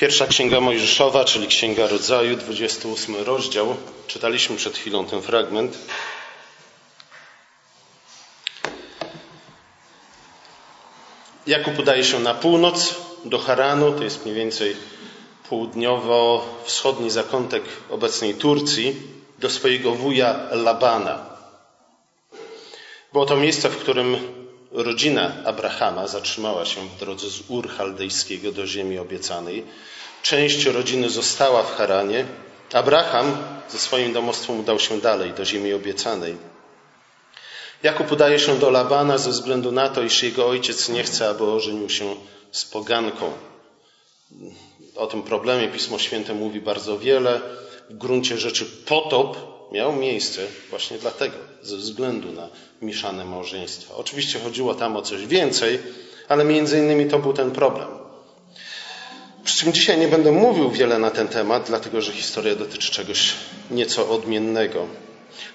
Pierwsza Księga Mojżeszowa, czyli Księga Rodzaju, 28 rozdział. Czytaliśmy przed chwilą ten fragment. Jakub udaje się na północ do Haranu, to jest mniej więcej południowo-wschodni zakątek obecnej Turcji, do swojego wuja Labana. Było to miejsce, w którym rodzina Abrahama zatrzymała się w drodze z Ur Chaldejskiego do ziemi obiecanej. Część rodziny została w Haranie. Abraham ze swoim domostwem udał się dalej do ziemi obiecanej. Jakub udaje się do Labana ze względu na to, iż jego ojciec nie chce, aby ożenił się z poganką. O tym problemie Pismo Święte mówi bardzo wiele. W gruncie rzeczy potop miał miejsce właśnie dlatego, ze względu na mieszane małżeństwa. Oczywiście chodziło tam o coś więcej, ale między innymi to był ten problem. Przy czym dzisiaj nie będę mówił wiele na ten temat, dlatego że historia dotyczy czegoś nieco odmiennego.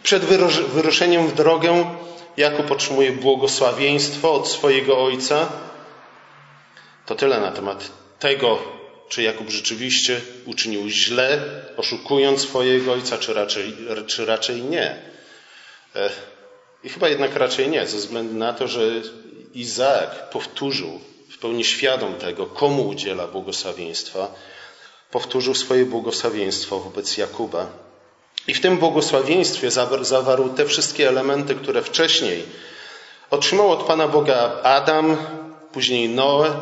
Przed wyruszeniem w drogę Jakub otrzymuje błogosławieństwo od swojego ojca. To tyle na temat tego, czy Jakub rzeczywiście uczynił źle, oszukując swojego ojca, czy raczej, czy raczej nie. E, I chyba jednak raczej nie, ze względu na to, że Izaak powtórzył, w pełni świadom tego, komu udziela błogosławieństwa, powtórzył swoje błogosławieństwo wobec Jakuba. I w tym błogosławieństwie zawarł te wszystkie elementy, które wcześniej otrzymał od Pana Boga Adam, później Noe,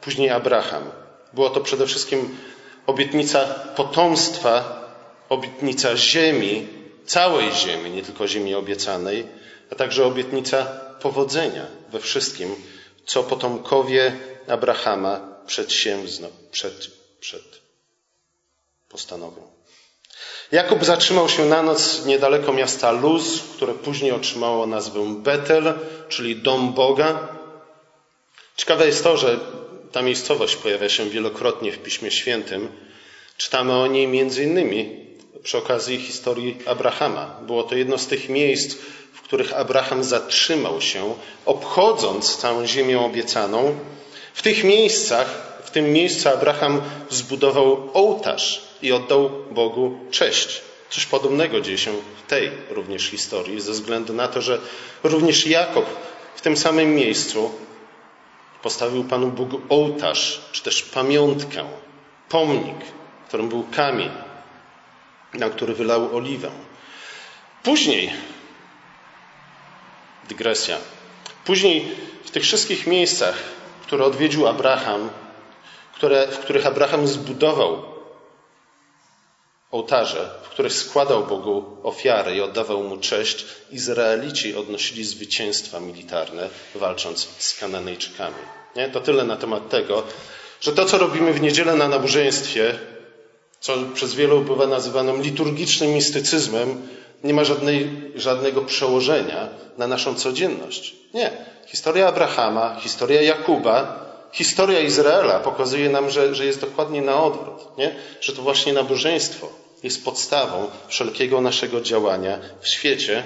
później Abraham. Była to przede wszystkim obietnica potomstwa, obietnica ziemi, całej ziemi, nie tylko ziemi obiecanej, a także obietnica powodzenia we wszystkim, co potomkowie Abrahama przedsięwzną, przed, przed postanowią. Jakub zatrzymał się na noc niedaleko miasta Luz, które później otrzymało nazwę Betel, czyli dom Boga. Ciekawe jest to, że ta miejscowość pojawia się wielokrotnie w Piśmie Świętym. Czytamy o niej między innymi przy okazji historii Abrahama. Było to jedno z tych miejsc, w których Abraham zatrzymał się, obchodząc całą ziemię obiecaną. W tych miejscach, w tym miejscu Abraham zbudował ołtarz i oddał Bogu cześć. Coś podobnego dzieje się w tej również historii, ze względu na to, że również Jakob w tym samym miejscu postawił Panu Bogu ołtarz, czy też pamiątkę, pomnik, którym był kamień, na który wylał oliwę. Później, dygresja, później w tych wszystkich miejscach, które odwiedził Abraham, które, w których Abraham zbudował ołtarze, w których składał Bogu ofiary i oddawał mu cześć, Izraelici odnosili zwycięstwa militarne, walcząc z Kananejczykami. Nie? To tyle na temat tego, że to, co robimy w niedzielę na nabożeństwie, co przez wielu bywa nazywanym liturgicznym mistycyzmem, nie ma żadnej, żadnego przełożenia na naszą codzienność. Nie. Historia Abrahama, historia Jakuba, historia Izraela pokazuje nam, że, że jest dokładnie na odwrót. Nie? Że to właśnie nabożeństwo jest podstawą wszelkiego naszego działania w świecie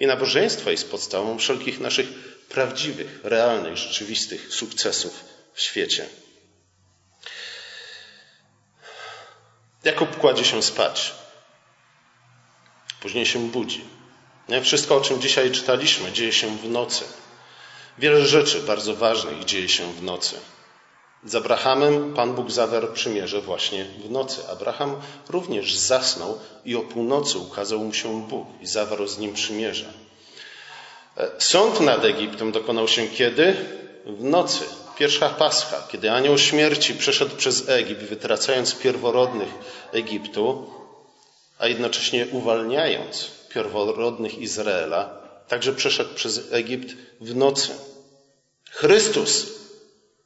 i nabożeństwo jest podstawą wszelkich naszych prawdziwych, realnych, rzeczywistych sukcesów w świecie. Jakub kładzie się spać. Później się budzi. Wszystko, o czym dzisiaj czytaliśmy, dzieje się w nocy. Wiele rzeczy bardzo ważnych dzieje się w nocy. Z Abrahamem Pan Bóg zawarł przymierze właśnie w nocy. Abraham również zasnął i o północy ukazał mu się Bóg i zawarł z nim przymierze. E, sąd nad Egiptem dokonał się kiedy? W nocy. Pierwsza Pascha, kiedy anioł śmierci przeszedł przez Egipt, wytracając pierworodnych Egiptu, a jednocześnie uwalniając pierworodnych Izraela, także przeszedł przez Egipt w nocy. Chrystus.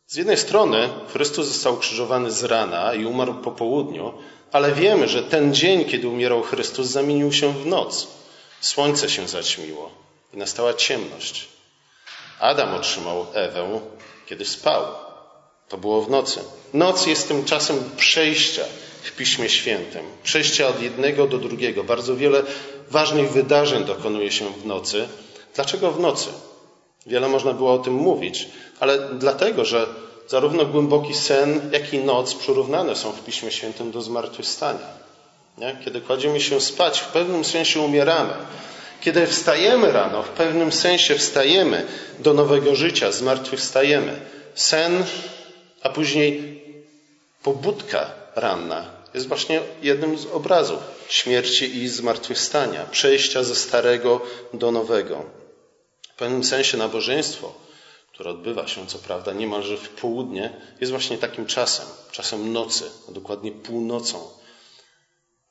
Z jednej strony Chrystus został krzyżowany z rana i umarł po południu, ale wiemy, że ten dzień, kiedy umierał Chrystus, zamienił się w noc. Słońce się zaćmiło i nastała ciemność. Adam otrzymał Ewę, kiedy spał. To było w nocy. Noc jest tym czasem przejścia w Piśmie Świętym. Przejścia od jednego do drugiego. Bardzo wiele ważnych wydarzeń dokonuje się w nocy. Dlaczego w nocy? Wiele można było o tym mówić, ale dlatego, że zarówno głęboki sen, jak i noc przyrównane są w Piśmie Świętym do zmartwychwstania. Nie? Kiedy kładziemy się spać, w pewnym sensie umieramy. Kiedy wstajemy rano, w pewnym sensie wstajemy do nowego życia, zmartwychwstajemy. Sen, a później pobudka ranna jest właśnie jednym z obrazów śmierci i zmartwychwstania, przejścia ze starego do nowego. W pewnym sensie nabożeństwo, które odbywa się co prawda niemalże w południe, jest właśnie takim czasem, czasem nocy, a dokładnie północą,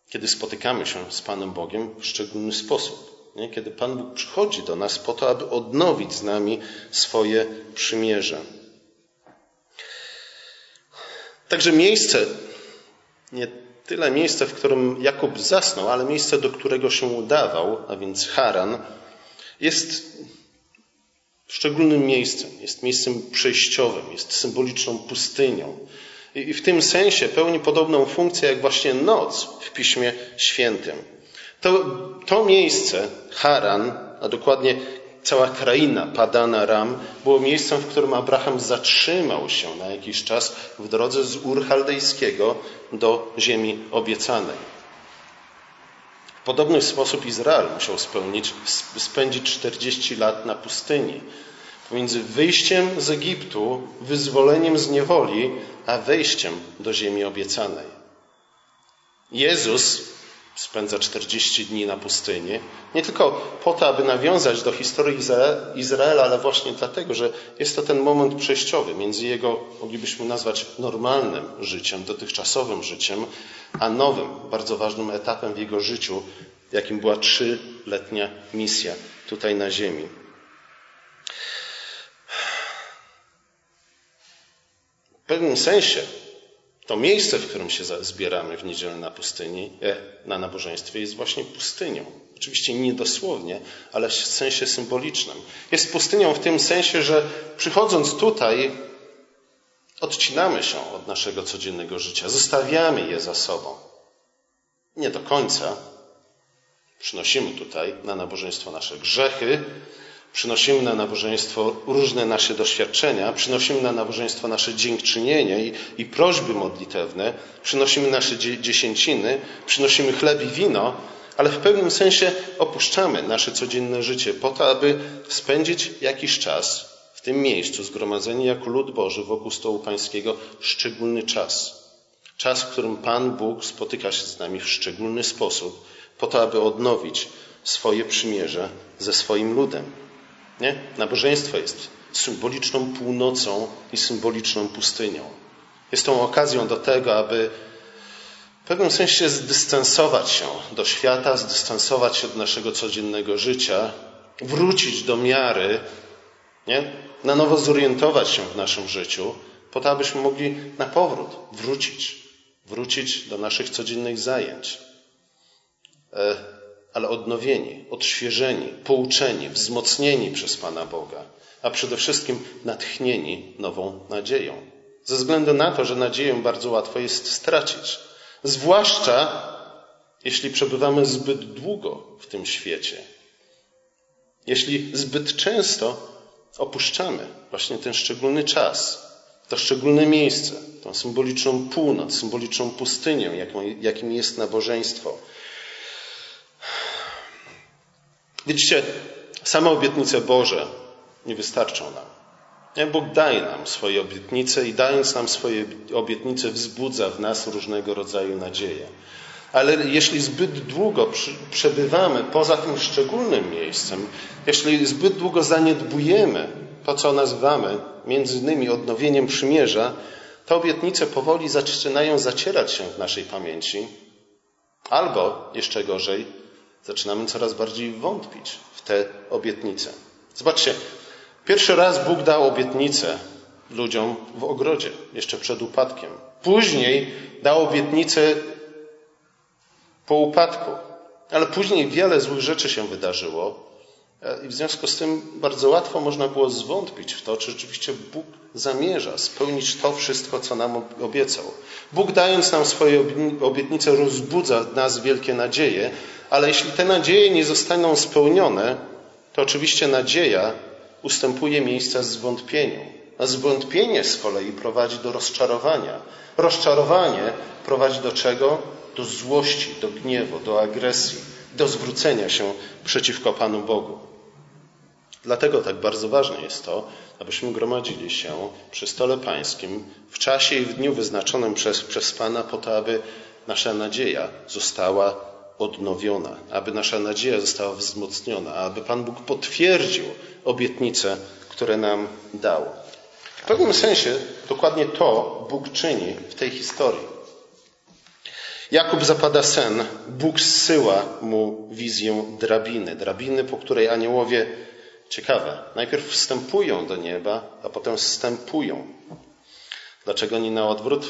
kiedy spotykamy się z Panem Bogiem w szczególny sposób. Nie? Kiedy Pan Bóg przychodzi do nas po to, aby odnowić z nami swoje przymierze. Także miejsce, nie tyle miejsce, w którym Jakub zasnął, ale miejsce, do którego się udawał, a więc Haran, jest szczególnym miejscem, jest miejscem przejściowym, jest symboliczną pustynią. I w tym sensie pełni podobną funkcję jak właśnie noc w Piśmie Świętym. To, to miejsce, Haran, a dokładnie cała kraina Padana Ram, było miejscem, w którym Abraham zatrzymał się na jakiś czas w drodze z Ur Chaldejskiego do ziemi obiecanej. Podobny sposób Izrael musiał spełnić, spędzić 40 lat na pustyni. Pomiędzy wyjściem z Egiptu, wyzwoleniem z niewoli, a wejściem do ziemi obiecanej. Jezus spędza 40 dni na pustyni, nie tylko po to, aby nawiązać do historii Izraela, ale właśnie dlatego, że jest to ten moment przejściowy między jego, moglibyśmy nazwać, normalnym życiem, dotychczasowym życiem, a nowym, bardzo ważnym etapem w jego życiu, jakim była trzyletnia misja tutaj na ziemi. W pewnym sensie to miejsce, w którym się zbieramy w niedzielę na pustyni, e, na nabożeństwie, jest właśnie pustynią. Oczywiście nie dosłownie, ale w sensie symbolicznym. Jest pustynią w tym sensie, że przychodząc tutaj, odcinamy się od naszego codziennego życia, zostawiamy je za sobą. Nie do końca. Przynosimy tutaj na nabożeństwo nasze grzechy, Przynosimy na nabożeństwo różne nasze doświadczenia, przynosimy na nabożeństwo nasze dziękczynienie i, i prośby modlitewne, przynosimy nasze dziesięciny, przynosimy chleb i wino, ale w pewnym sensie opuszczamy nasze codzienne życie po to, aby spędzić jakiś czas w tym miejscu, zgromadzeni jako lud Boży wokół stołu Pańskiego, szczególny czas. Czas, w którym Pan Bóg spotyka się z nami w szczególny sposób, po to, aby odnowić swoje przymierze ze swoim ludem. Nie? Nabożeństwo jest symboliczną północą i symboliczną pustynią. Jest tą okazją do tego, aby w pewnym sensie zdystansować się do świata, zdystansować się od naszego codziennego życia, wrócić do miary, nie? na nowo zorientować się w naszym życiu, po to, abyśmy mogli na powrót wrócić, wrócić do naszych codziennych zajęć. Ale odnowieni, odświeżeni, pouczeni, wzmocnieni przez Pana Boga, a przede wszystkim natchnieni nową nadzieją. Ze względu na to, że nadzieję bardzo łatwo jest stracić. Zwłaszcza jeśli przebywamy zbyt długo w tym świecie. Jeśli zbyt często opuszczamy właśnie ten szczególny czas, to szczególne miejsce, tą symboliczną północ, symboliczną pustynię, jakim jest nabożeństwo, Widzicie, same obietnice Boże nie wystarczą nam. Bóg daje nam swoje obietnice i dając nam swoje obietnice wzbudza w nas różnego rodzaju nadzieje. Ale jeśli zbyt długo przebywamy poza tym szczególnym miejscem, jeśli zbyt długo zaniedbujemy to, co nazywamy między innymi odnowieniem przymierza, te obietnice powoli zaczynają zacierać się w naszej pamięci, albo jeszcze gorzej, zaczynamy coraz bardziej wątpić w te obietnice. Zobaczcie, pierwszy raz Bóg dał obietnicę ludziom w ogrodzie, jeszcze przed upadkiem. Później dał obietnicę po upadku. Ale później wiele złych rzeczy się wydarzyło, i w związku z tym bardzo łatwo można było zwątpić w to, czy rzeczywiście Bóg zamierza spełnić to wszystko, co nam obiecał. Bóg dając nam swoje obietnice rozbudza w nas wielkie nadzieje, ale jeśli te nadzieje nie zostaną spełnione, to oczywiście nadzieja ustępuje miejsca zwątpieniu. A zwątpienie z kolei prowadzi do rozczarowania. Rozczarowanie prowadzi do czego? Do złości, do gniewu, do agresji, do zwrócenia się przeciwko Panu Bogu. Dlatego tak bardzo ważne jest to, abyśmy gromadzili się przy stole pańskim w czasie i w dniu wyznaczonym przez, przez Pana, po to, aby nasza nadzieja została odnowiona, aby nasza nadzieja została wzmocniona, aby Pan Bóg potwierdził obietnice, które nam dał. W pewnym sensie dokładnie to Bóg czyni w tej historii. Jakub zapada sen, Bóg zsyła mu wizję drabiny, drabiny, po której aniołowie Ciekawe. Najpierw wstępują do nieba, a potem wstępują. Dlaczego nie na odwrót?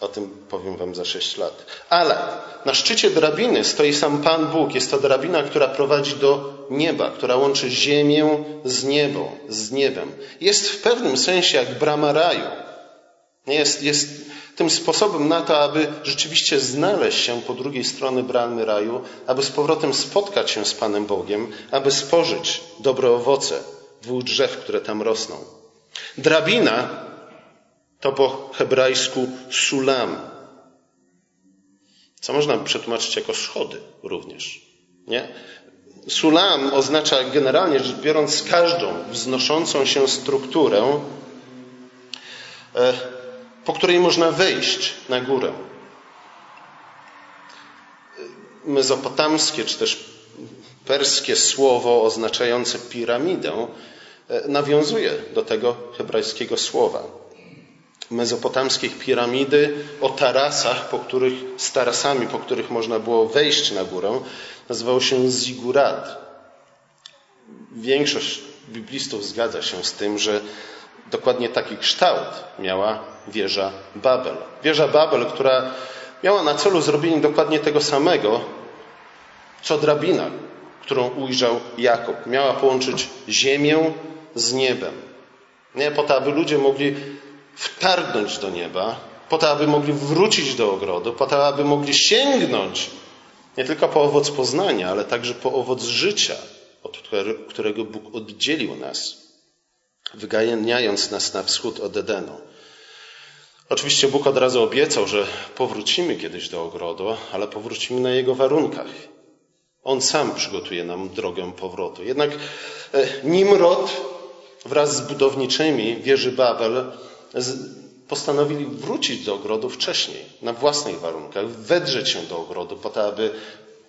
O tym powiem Wam za sześć lat. Ale na szczycie drabiny stoi sam Pan Bóg. Jest to drabina, która prowadzi do nieba, która łączy ziemię z niebą, z niebem. Jest w pewnym sensie jak brama raju. Jest, jest tym sposobem na to, aby rzeczywiście znaleźć się po drugiej stronie bramy raju, aby z powrotem spotkać się z Panem Bogiem, aby spożyć dobre owoce dwóch drzew, które tam rosną. Drabina to po hebrajsku sulam, co można przetłumaczyć jako schody również. Nie? Sulam oznacza generalnie rzecz biorąc każdą wznoszącą się strukturę, e, po której można wejść na górę. Mezopotamskie czy też perskie słowo oznaczające piramidę e, nawiązuje do tego hebrajskiego słowa. Mezopotamskie piramidy o tarasach, po których, z tarasami, po których można było wejść na górę, nazywało się zigurat. Większość biblistów zgadza się z tym, że dokładnie taki kształt miała wieża Babel. Wieża Babel, która miała na celu zrobienie dokładnie tego samego, co drabina, którą ujrzał Jakub. Miała połączyć ziemię z niebem. Nie po to, aby ludzie mogli wtargnąć do nieba, po to, aby mogli wrócić do ogrodu, po to, aby mogli sięgnąć nie tylko po owoc poznania, ale także po owoc życia, od którego Bóg oddzielił nas wyganiając nas na wschód od Edenu. Oczywiście Bóg od razu obiecał, że powrócimy kiedyś do ogrodu, ale powrócimy na jego warunkach. On sam przygotuje nam drogę powrotu. Jednak e, Nimrod wraz z budowniczymi wieży Babel postanowili wrócić do ogrodu wcześniej, na własnych warunkach, wedrzeć się do ogrodu, po to, aby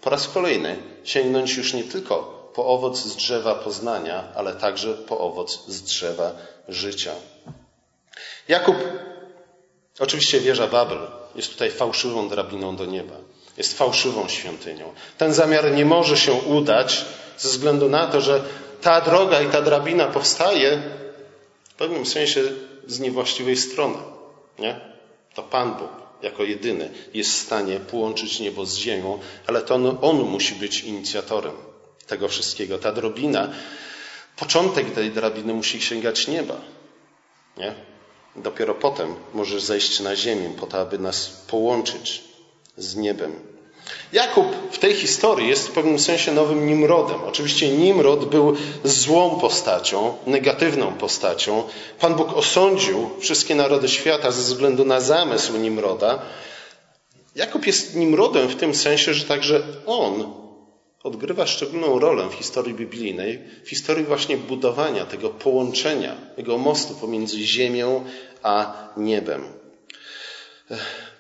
po raz kolejny sięgnąć już nie tylko po owoc z drzewa poznania, ale także po owoc z drzewa życia. Jakub, oczywiście wieża Babel, jest tutaj fałszywą drabiną do nieba. Jest fałszywą świątynią. Ten zamiar nie może się udać ze względu na to, że ta droga i ta drabina powstaje w pewnym sensie z niewłaściwej strony. Nie? To Pan Bóg jako jedyny jest w stanie połączyć niebo z ziemią, ale to on, on musi być inicjatorem tego wszystkiego. Ta drobina, początek tej drabiny musi sięgać nieba. Nie? Dopiero potem może zejść na ziemię, po to, aby nas połączyć z niebem. Jakub w tej historii jest w pewnym sensie nowym Nimrodem. Oczywiście Nimrod był złą postacią, negatywną postacią. Pan Bóg osądził wszystkie narody świata ze względu na zamysł Nimroda. Jakub jest Nimrodem w tym sensie, że także on odgrywa szczególną rolę w historii biblijnej, w historii właśnie budowania tego połączenia, tego mostu pomiędzy ziemią a niebem.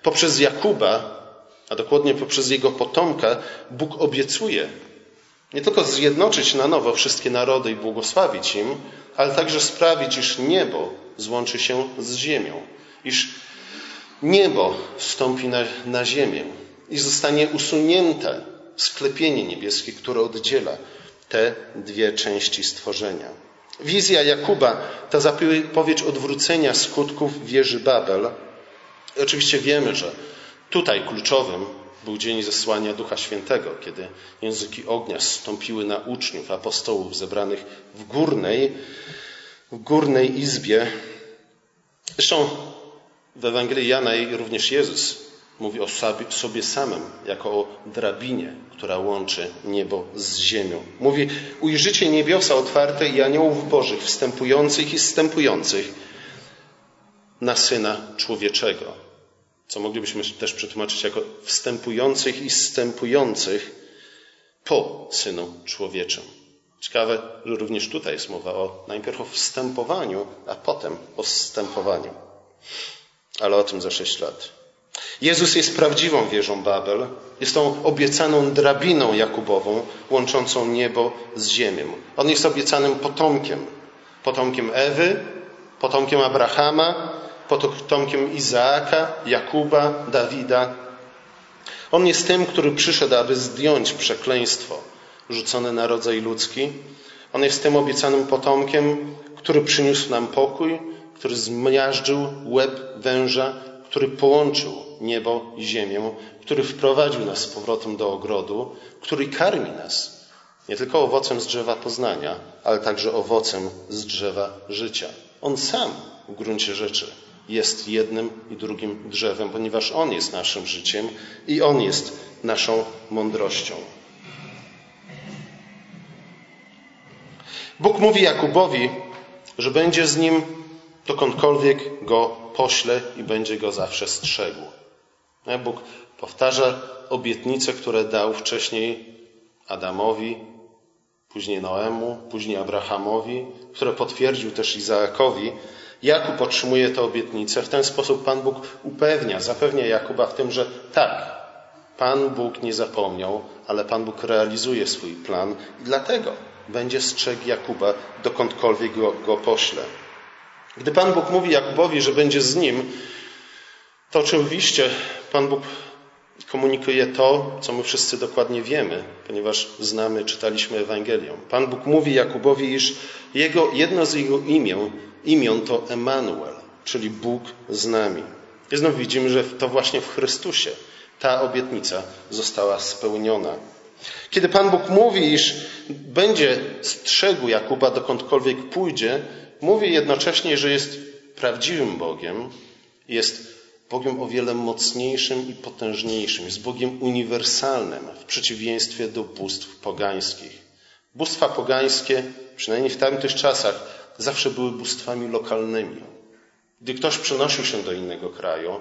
Poprzez Jakuba, a dokładnie poprzez jego potomka, Bóg obiecuje nie tylko zjednoczyć na nowo wszystkie narody i błogosławić im, ale także sprawić, iż niebo złączy się z ziemią, iż niebo stąpi na, na ziemię i zostanie usunięte sklepienie niebieskie, które oddziela te dwie części stworzenia. Wizja Jakuba to zapowiedź odwrócenia skutków wieży Babel. I oczywiście wiemy, że tutaj kluczowym był dzień zesłania Ducha Świętego, kiedy języki ognia zstąpiły na uczniów, apostołów zebranych w górnej, w górnej izbie. Zresztą w Ewangelii Jana również Jezus mówi o sobie samym jako o drabinie, która łączy niebo z ziemią. Mówi, ujrzycie niebiosa otwarte i aniołów bożych wstępujących i zstępujących na syna człowieczego, co moglibyśmy też przetłumaczyć jako wstępujących i zstępujących po synu człowieczym. Ciekawe, że również tutaj jest mowa o najpierw o wstępowaniu, a potem o zstępowaniu. Ale o tym za sześć lat. Jezus jest prawdziwą wieżą Babel, jest tą obiecaną drabiną Jakubową, łączącą niebo z ziemią. On jest obiecanym potomkiem. Potomkiem Ewy, potomkiem Abrahama, potomkiem Izaaka, Jakuba, Dawida. On jest tym, który przyszedł, aby zdjąć przekleństwo rzucone na rodzaj ludzki. On jest tym obiecanym potomkiem, który przyniósł nam pokój, który zmiażdżył łeb węża, który połączył niebo i ziemię, który wprowadził nas z powrotem do ogrodu, który karmi nas nie tylko owocem z drzewa poznania, ale także owocem z drzewa życia. On sam w gruncie rzeczy jest jednym i drugim drzewem, ponieważ On jest naszym życiem i On jest naszą mądrością. Bóg mówi Jakubowi, że będzie z nim dokądkolwiek go pośle i będzie go zawsze strzegł. Bóg powtarza obietnice, które dał wcześniej Adamowi, później Noemu, później Abrahamowi, które potwierdził też Izaakowi. Jakub otrzymuje te obietnice. W ten sposób Pan Bóg upewnia, zapewnia Jakuba w tym, że tak, Pan Bóg nie zapomniał, ale Pan Bóg realizuje swój plan i dlatego będzie strzegł Jakuba, dokądkolwiek go, go pośle. Gdy Pan Bóg mówi Jakubowi, że będzie z nim, to oczywiście Pan Bóg komunikuje to, co my wszyscy dokładnie wiemy, ponieważ znamy, czytaliśmy Ewangelię. Pan Bóg mówi Jakubowi, iż jego, jedno z jego imion, imion to Emanuel, czyli Bóg z nami. I widzimy, że to właśnie w Chrystusie ta obietnica została spełniona. Kiedy Pan Bóg mówi, iż będzie strzegł Jakuba dokądkolwiek pójdzie, mówi jednocześnie, że jest prawdziwym Bogiem, jest Bogiem o wiele mocniejszym i potężniejszym, jest Bogiem uniwersalnym w przeciwieństwie do bóstw pogańskich. Bóstwa pogańskie, przynajmniej w tamtych czasach, zawsze były bóstwami lokalnymi. Gdy ktoś przenosił się do innego kraju,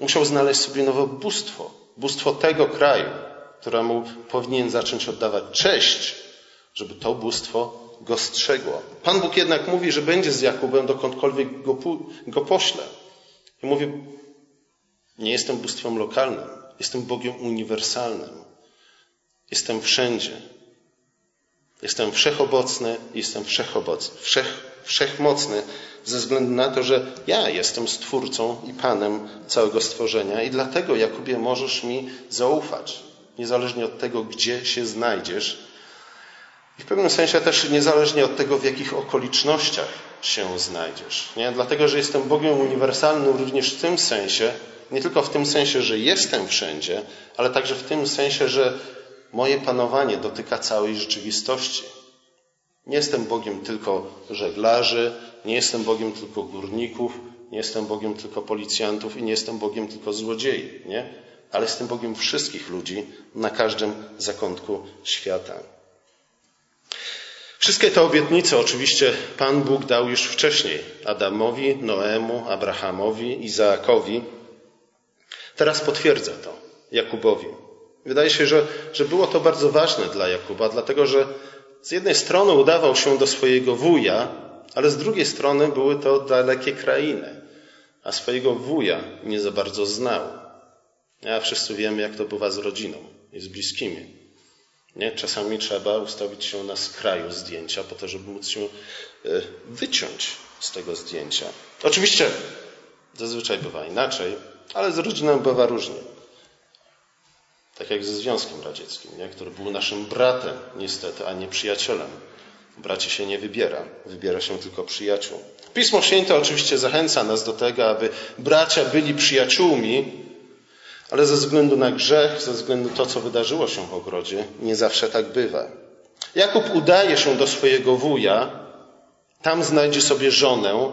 musiał znaleźć sobie nowe bóstwo, bóstwo tego kraju, któremu powinien zacząć oddawać cześć, żeby to bóstwo go strzegło. Pan Bóg jednak mówi, że będzie z Jakubem dokądkolwiek go, go pośle. I mówi, nie jestem bóstwem lokalnym, jestem Bogiem uniwersalnym. Jestem wszędzie. Jestem wszechobecny, jestem wszechobecny, wszech, wszechmocny ze względu na to, że ja jestem Stwórcą i Panem całego stworzenia i dlatego, Jakubie, możesz mi zaufać, niezależnie od tego, gdzie się znajdziesz i w pewnym sensie też niezależnie od tego, w jakich okolicznościach się znajdziesz. Nie? Dlatego, że jestem Bogiem uniwersalnym również w tym sensie, nie tylko w tym sensie, że jestem wszędzie, ale także w tym sensie, że moje panowanie dotyka całej rzeczywistości. Nie jestem Bogiem tylko żeglarzy, nie jestem Bogiem tylko górników, nie jestem Bogiem tylko policjantów i nie jestem Bogiem tylko złodziei, nie? Ale jestem Bogiem wszystkich ludzi na każdym zakątku świata. Wszystkie te obietnice oczywiście Pan Bóg dał już wcześniej Adamowi, Noemu, Abrahamowi, Izaakowi. Teraz potwierdza to Jakubowi. Wydaje się, że, że było to bardzo ważne dla Jakuba, dlatego że z jednej strony udawał się do swojego wuja, ale z drugiej strony były to dalekie krainy, a swojego wuja nie za bardzo znał. A wszyscy wiemy, jak to bywa z rodziną i z bliskimi. Nie? Czasami trzeba ustawić się na skraju zdjęcia po to, żeby móc się e, wyciąć z tego zdjęcia. Oczywiście zazwyczaj bywa inaczej, ale z rodziną bywa różnie. Tak jak ze Związkiem Radzieckim, nie? który był naszym bratem, niestety, a nie przyjacielem. Bracie się nie wybiera, wybiera się tylko przyjaciół. Pismo Święte oczywiście zachęca nas do tego, aby bracia byli przyjaciółmi, ale ze względu na grzech, ze względu to, co wydarzyło się w ogrodzie, nie zawsze tak bywa. Jakub udaje się do swojego wuja, tam znajdzie sobie żonę,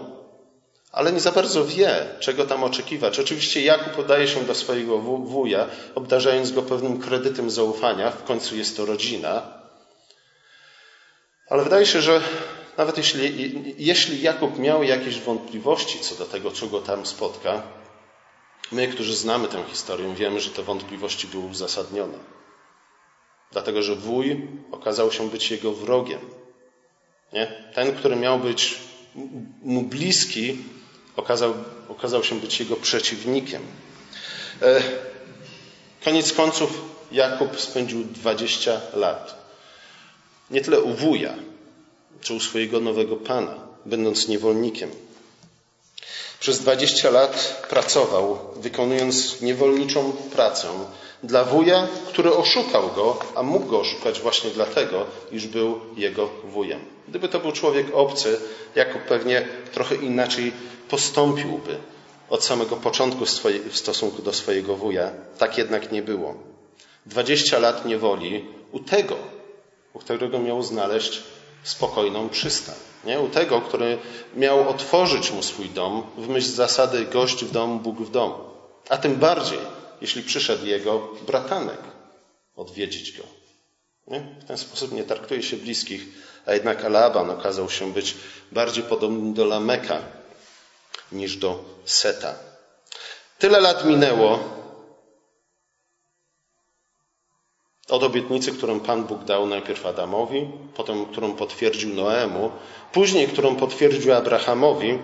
ale nie za bardzo wie, czego tam oczekiwać. Oczywiście Jakub udaje się do swojego wuja, obdarzając go pewnym kredytem zaufania, w końcu jest to rodzina. Ale wydaje się, że nawet jeśli, jeśli Jakub miał jakieś wątpliwości co do tego, co go tam spotka, my, którzy znamy tę historię, wiemy, że te wątpliwości były uzasadnione. Dlatego, że wuj okazał się być jego wrogiem. Nie? Ten, który miał być mu bliski, okazał, okazał się być jego przeciwnikiem. E, koniec końców Jakub spędził 20 lat. Nie tyle u wuja, czy u swojego nowego pana, będąc niewolnikiem. Przez 20 lat pracował, wykonując niewolniczą pracę dla wuja, który oszukał go, a mógł go oszukać właśnie dlatego, iż był jego wujem. Gdyby to był człowiek obcy, Jakub pewnie trochę inaczej postąpiłby od samego początku w stosunku do swojego wuja. Tak jednak nie było. Dwadzieścia lat niewoli u tego, u którego miał znaleźć spokojną przystań. Nie? U tego, który miał otworzyć mu swój dom w myśl zasady gość w domu, Bóg w domu. A tym bardziej, jeśli przyszedł jego bratanek odwiedzić go. Nie? W ten sposób nie traktuje się bliskich, a jednak Alaban okazał się być bardziej podobny do Lameka niż do Seta. Tyle lat minęło od obietnicy, którą Pan Bóg dał najpierw Adamowi, potem którą potwierdził Noemu, później którą potwierdził Abrahamowi.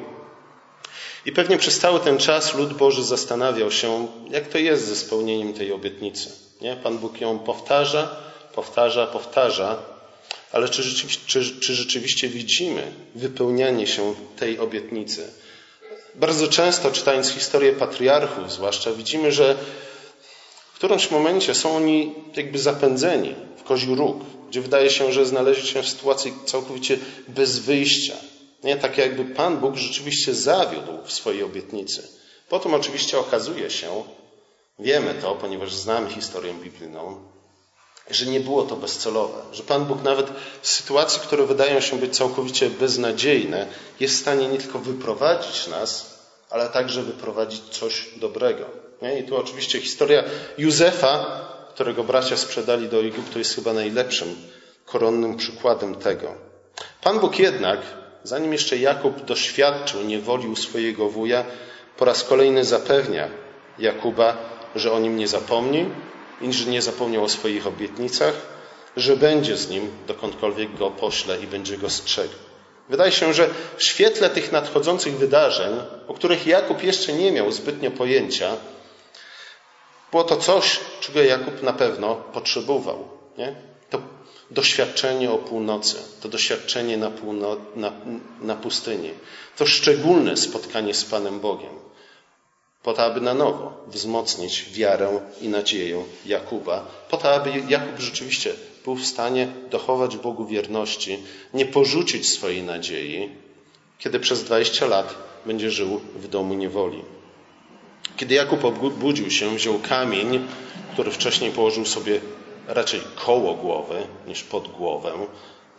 I pewnie przez cały ten czas lud Boży zastanawiał się, jak to jest ze spełnieniem tej obietnicy. Nie? Pan Bóg ją powtarza, powtarza, powtarza, ale czy rzeczywiście, czy, czy rzeczywiście widzimy wypełnianie się tej obietnicy? Bardzo często czytając historię patriarchów, zwłaszcza, widzimy, że którymś momencie są oni jakby zapędzeni w koziu róg, gdzie wydaje się, że znaleźli się w sytuacji całkowicie bez wyjścia. Nie? Tak jakby Pan Bóg rzeczywiście zawiódł w swojej obietnicy. Potem oczywiście okazuje się, wiemy to, ponieważ znamy historię biblijną, że nie było to bezcelowe, że Pan Bóg nawet w sytuacji, które wydają się być całkowicie beznadziejne, jest w stanie nie tylko wyprowadzić nas, ale także wyprowadzić coś dobrego. Nie? I tu oczywiście historia Józefa, którego bracia sprzedali do Egiptu, jest chyba najlepszym koronnym przykładem tego. Pan Bóg jednak, zanim jeszcze Jakub doświadczył niewoli u swojego wuja, po raz kolejny zapewnia Jakuba, że o nim nie zapomni, i że nie zapomniał o swoich obietnicach, że będzie z nim dokądkolwiek go pośle i będzie go strzegł. Wydaje się, że w świetle tych nadchodzących wydarzeń, o których Jakub jeszcze nie miał zbytnio pojęcia, było to coś, czego Jakub na pewno potrzebował. Nie? To doświadczenie o północy, to doświadczenie na, półno, na, na pustyni, to szczególne spotkanie z Panem Bogiem po to, aby na nowo wzmocnić wiarę i nadzieję Jakuba, po to, aby Jakub rzeczywiście był w stanie dochować Bogu wierności, nie porzucić swojej nadziei, kiedy przez 20 lat będzie żył w domu niewoli. Kiedy Jakub obudził się, wziął kamień, który wcześniej położył sobie raczej koło głowy niż pod głowę,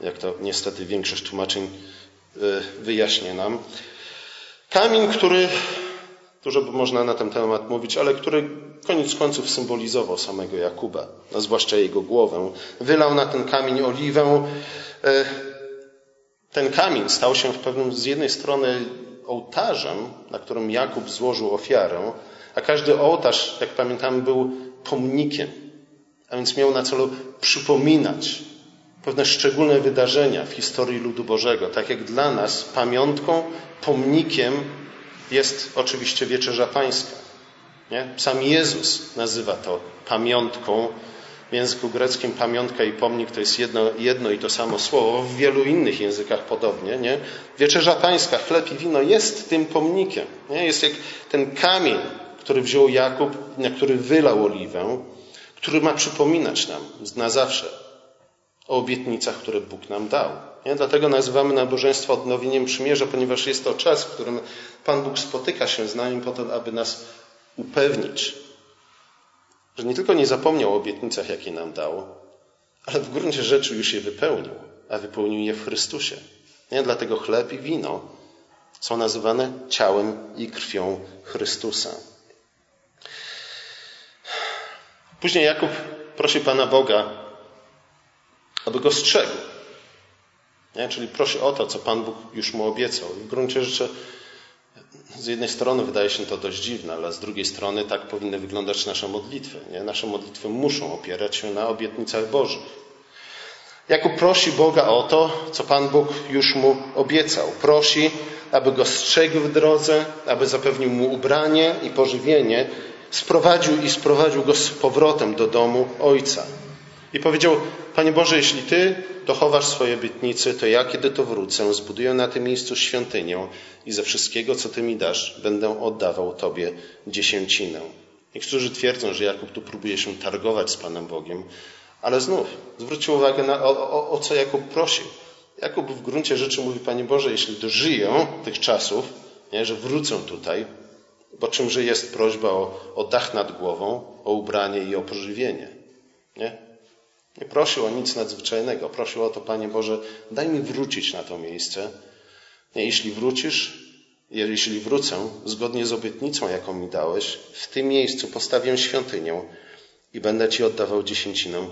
jak to niestety większość tłumaczeń y, wyjaśnia nam. Kamień, który Dużo by można na ten temat mówić, ale który koniec końców symbolizował samego Jakuba, a zwłaszcza jego głowę. Wylał na ten kamień oliwę. E, ten kamień stał się w pewnym, z jednej strony ołtarzem, na którym Jakub złożył ofiarę, a każdy ołtarz, jak pamiętam, był pomnikiem, a więc miał na celu przypominać pewne szczególne wydarzenia w historii ludu Bożego, tak jak dla nas pamiątką, pomnikiem jest oczywiście wieczerza pańska. Nie? Sam Jezus nazywa to pamiątką. W języku greckim pamiątka i pomnik to jest jedno, jedno i to samo słowo, w wielu innych językach podobnie. Nie? Wieczerza pańska, chleb i wino jest tym pomnikiem. Nie? Jest jak ten kamień, który wziął Jakub, na który wylał oliwę, który ma przypominać nam na zawsze o obietnicach, które Bóg nam dał. Nie? Dlatego nazywamy nabożeństwo odnowieniem przymierza, ponieważ jest to czas, w którym Pan Bóg spotyka się z nami po to, aby nas upewnić, że nie tylko nie zapomniał o obietnicach, jakie nam dał, ale w gruncie rzeczy już je wypełnił, a wypełnił je w Chrystusie. Nie? Dlatego chleb i wino są nazywane ciałem i krwią Chrystusa. Później Jakub prosi Pana Boga, aby go strzegł. Nie? Czyli prosi o to, co Pan Bóg już mu obiecał. W gruncie rzeczy z jednej strony wydaje się to dość dziwne, ale z drugiej strony tak powinny wyglądać nasze modlitwy. Nie? Nasze modlitwy muszą opierać się na obietnicach Bożych. Jakub prosi Boga o to, co Pan Bóg już mu obiecał. Prosi, aby go strzegł w drodze, aby zapewnił mu ubranie i pożywienie, sprowadził i sprowadził go z powrotem do domu ojca. I powiedział: Panie Boże, jeśli Ty dochowasz swoje obietnice, to ja, kiedy to wrócę, zbuduję na tym miejscu świątynię i ze wszystkiego, co Ty mi dasz, będę oddawał Tobie dziesięcinę. Niektórzy twierdzą, że Jakub tu próbuje się targować z Panem Bogiem, ale znów zwróćcie uwagę na o, o, o co Jakub prosił. Jakub w gruncie rzeczy mówi, Panie Boże, jeśli dożyję tych czasów, nie, że wrócę tutaj, bo czymże jest prośba o, o dach nad głową, o ubranie i o pożywienie. Nie? Nie prosił o nic nadzwyczajnego. Prosił o to, Panie Boże, daj mi wrócić na to miejsce. Nie, jeśli wrócisz, jeśli wrócę, zgodnie z obietnicą, jaką mi dałeś, w tym miejscu postawię świątynię i będę Ci oddawał dziesięcinę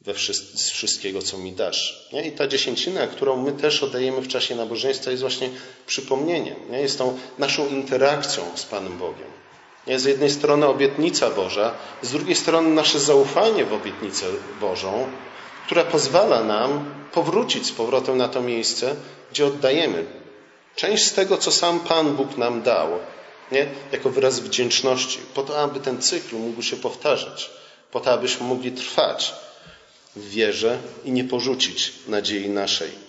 we z wszystkiego, co mi dasz. Nie? I ta dziesięcina, którą my też oddajemy w czasie nabożeństwa, jest właśnie przypomnieniem. Nie? Jest tą naszą interakcją z Panem Bogiem. Z jednej strony obietnica Boża, z drugiej strony nasze zaufanie w obietnicę Bożą, która pozwala nam powrócić z powrotem na to miejsce, gdzie oddajemy część z tego, co sam Pan Bóg nam dał, nie? jako wyraz wdzięczności, po to, aby ten cykl mógł się powtarzać, po to, abyśmy mogli trwać w wierze i nie porzucić nadziei naszej.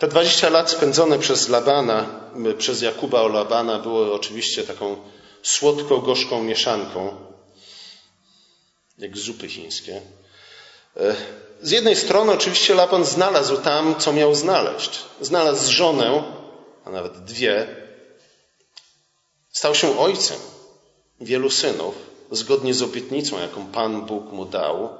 Te 20 lat spędzone przez Labana, przez Jakuba o Labana były oczywiście taką słodko-gorzką mieszanką, jak zupy chińskie. E, z jednej strony oczywiście Laban znalazł tam, co miał znaleźć. Znalazł żonę, a nawet dwie. Stał się ojcem wielu synów, zgodnie z obietnicą, jaką Pan Bóg mu dał.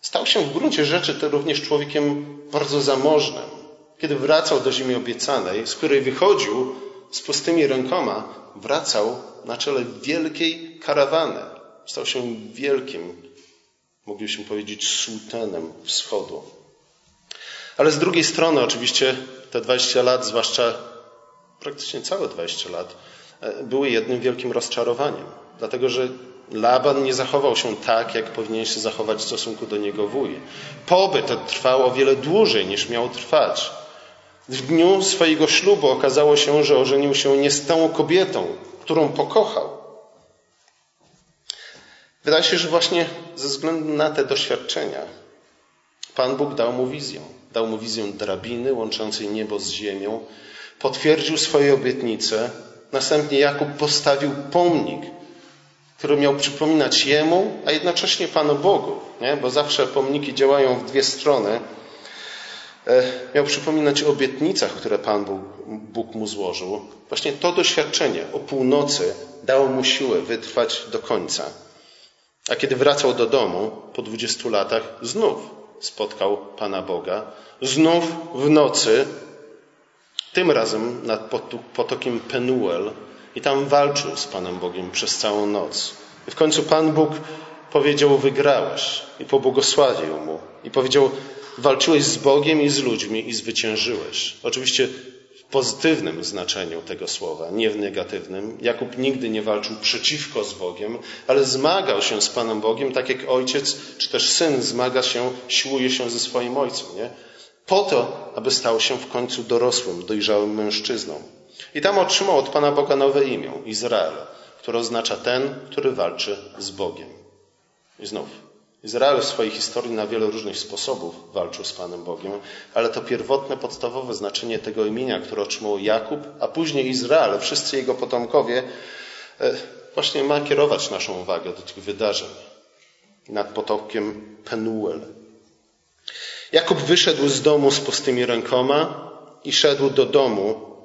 Stał się w gruncie rzeczy również człowiekiem bardzo zamożnym. Kiedy wracał do ziemi obiecanej, z której wychodził z pustymi rękoma, wracał na czele wielkiej karawany. Stał się wielkim, moglibyśmy powiedzieć, sułtanem wschodu. Ale z drugiej strony, oczywiście, te 20 lat, zwłaszcza praktycznie całe 20 lat, e, były jednym wielkim rozczarowaniem. Dlatego, że Laban nie zachował się tak, jak powinien się zachować w stosunku do niego wuj. Pobyt trwał o wiele dłużej niż miał trwać. W dniu swojego ślubu okazało się, że ożenił się nie z tą kobietą, którą pokochał. Wydaje się, że właśnie ze względu na te doświadczenia Pan Bóg dał mu wizję. Dał mu wizję drabiny łączącej niebo z ziemią, potwierdził swoje obietnice. Następnie Jakub postawił pomnik który miał przypominać Jemu, a jednocześnie Panu Bogu, nie? bo zawsze pomniki działają w dwie strony. E, miał przypominać o obietnicach, które Pan Bóg, Bóg mu złożył. Właśnie to doświadczenie o północy dało mu siłę wytrwać do końca. A kiedy wracał do domu po dwudziestu latach, znów spotkał Pana Boga. Znów w nocy, tym razem nad potokiem Penuel, i tam walczył z Panem Bogiem przez całą noc. I w końcu Pan Bóg powiedział: Wygrałeś, i pobłogosławił mu. I powiedział: Walczyłeś z Bogiem i z ludźmi i zwyciężyłeś. Oczywiście w pozytywnym znaczeniu tego słowa, nie w negatywnym. Jakub nigdy nie walczył przeciwko z Bogiem, ale zmagał się z Panem Bogiem, tak jak ojciec czy też syn zmaga się, siłuje się ze swoim ojcem. Nie? Po to, aby stał się w końcu dorosłym, dojrzałym mężczyzną. I tam otrzymał od Pana Boga nowe imię Izrael, które oznacza ten, który walczy z Bogiem. I znów, Izrael w swojej historii na wiele różnych sposobów walczył z Panem Bogiem, ale to pierwotne, podstawowe znaczenie tego imienia, które otrzymał Jakub, a później Izrael, wszyscy jego potomkowie, e, właśnie ma kierować naszą uwagę do tych wydarzeń nad potokiem Penuel. Jakub wyszedł z domu z pustymi rękoma i szedł do domu,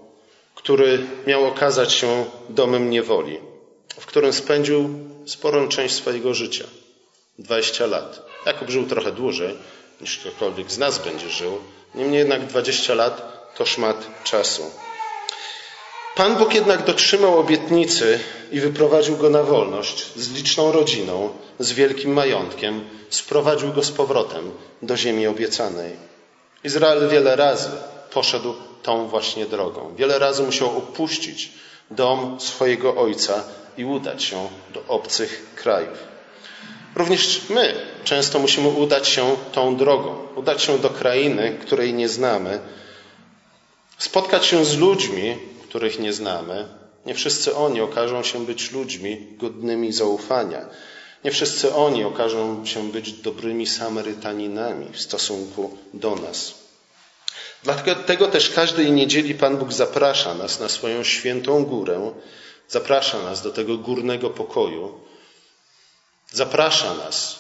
który miał okazać się domem niewoli, w którym spędził sporą część swojego życia 20 lat. Jakub żył trochę dłużej niż ktokolwiek z nas będzie żył, niemniej jednak 20 lat to szmat czasu. Pan Bóg jednak dotrzymał obietnicy i wyprowadził go na wolność z liczną rodziną, z wielkim majątkiem, sprowadził go z powrotem do ziemi obiecanej. Izrael wiele razy poszedł tą właśnie drogą. Wiele razy musiał opuścić dom swojego ojca i udać się do obcych krajów. Również my często musimy udać się tą drogą, udać się do krainy, której nie znamy, spotkać się z ludźmi, których nie znamy. Nie wszyscy oni okażą się być ludźmi godnymi zaufania. Nie wszyscy oni okażą się być dobrymi Samarytaninami w stosunku do nas. Dlatego też każdej niedzieli Pan Bóg zaprasza nas na swoją świętą górę, zaprasza nas do tego górnego pokoju, zaprasza nas,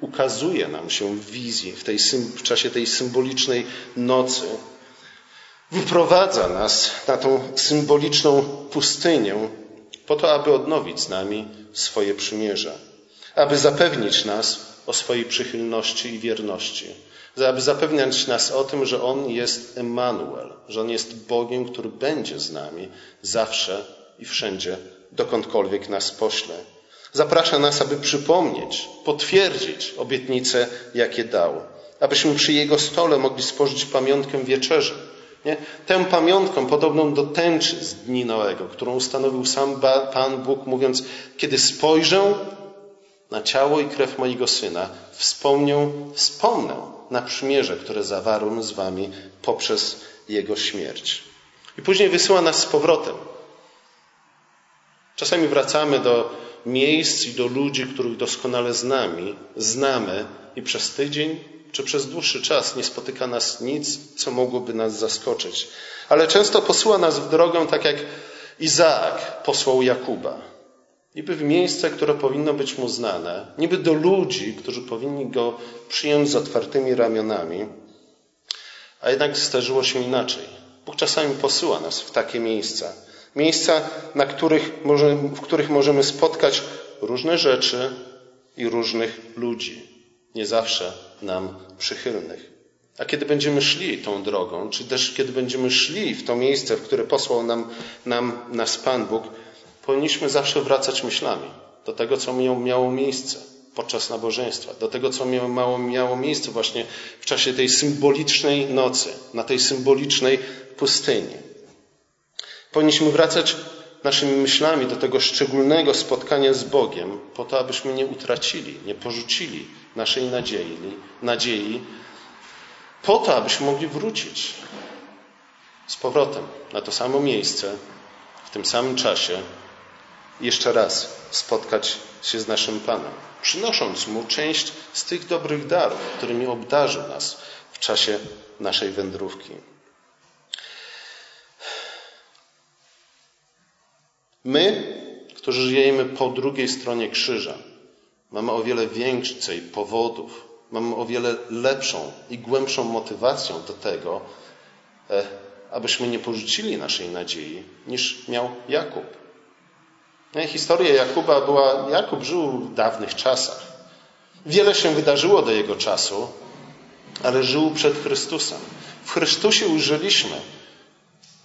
ukazuje nam się w wizji w, tej, w czasie tej symbolicznej nocy, wyprowadza nas na tą symboliczną pustynię po to, aby odnowić z nami swoje przymierze, aby zapewnić nas o swojej przychylności i wierności, aby zapewniać nas o tym, że On jest Emmanuel, że On jest Bogiem, który będzie z nami zawsze i wszędzie, dokądkolwiek nas pośle. Zaprasza nas, aby przypomnieć, potwierdzić obietnice, jakie dał, abyśmy przy Jego stole mogli spożyć pamiątkę wieczerzy, nie? Tę pamiątką podobną do tęczy z dni Noego, którą ustanowił sam Pan Bóg, mówiąc, kiedy spojrzę na ciało i krew mojego Syna, wspomnię, wspomnę na przymierze, które zawarłem z wami poprzez Jego śmierć. I później wysyła nas z powrotem. Czasami wracamy do miejsc i do ludzi, których doskonale z nami, znamy i przez tydzień czy przez dłuższy czas nie spotyka nas nic, co mogłoby nas zaskoczyć. Ale często posła nas w drogę tak jak Izaak posłał Jakuba. Niby w miejsce, które powinno być mu znane, niby do ludzi, którzy powinni go przyjąć z otwartymi ramionami, a jednak zdarzyło się inaczej. Bóg czasami posyła nas w takie miejsca. Miejsca, na których w których możemy spotkać różne rzeczy i różnych ludzi nie zawsze nam przychylnych. A kiedy będziemy szli tą drogą, czy też kiedy będziemy szli w to miejsce, w które posłał nam, nam nas Pan Bóg, powinniśmy zawsze wracać myślami do tego, co miało miejsce podczas nabożeństwa, do tego, co miało, miało miejsce właśnie w czasie tej symbolicznej nocy, na tej symbolicznej pustyni. Powinniśmy wracać naszymi myślami do tego szczególnego spotkania z Bogiem, po to, abyśmy nie utracili, nie porzucili naszej nadziei, nadziei po to, abyśmy mogli wrócić z powrotem na to samo miejsce, w tym samym czasie, jeszcze raz spotkać się z naszym Panem, przynosząc Mu część z tych dobrych darów, którymi obdarzył nas w czasie naszej wędrówki. My, którzy żyjemy po drugiej stronie krzyża, mamy o wiele więcej powodów, mamy o wiele lepszą i głębszą motywację do tego, e, abyśmy nie porzucili naszej nadziei, niż miał Jakub. No historia Jakuba była, Jakub żył w dawnych czasach. Wiele się wydarzyło do jego czasu, ale żył przed Chrystusem. W Chrystusie ujrzeliśmy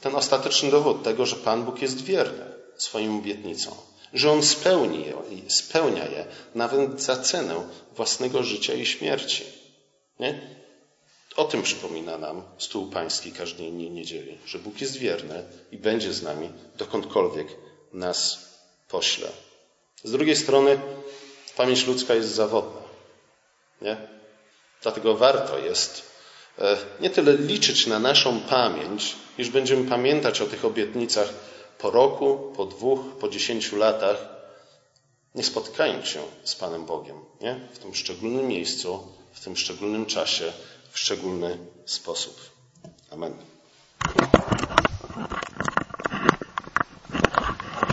ten ostateczny dowód tego, że Pan Bóg jest wierny swoim obietnicom że On spełni je, spełnia je nawet za cenę własnego życia i śmierci. Nie? O tym przypomina nam stół pański każdej niedzieli, że Bóg jest wierny i będzie z nami dokądkolwiek nas pośle. Z drugiej strony pamięć ludzka jest zawodna. Nie? Dlatego warto jest e, nie tyle liczyć na naszą pamięć, iż będziemy pamiętać o tych obietnicach po roku, po dwóch, po dziesięciu latach nie spotkają się z Panem Bogiem, nie? W tym szczególnym miejscu, w tym szczególnym czasie, w szczególny sposób. Amen.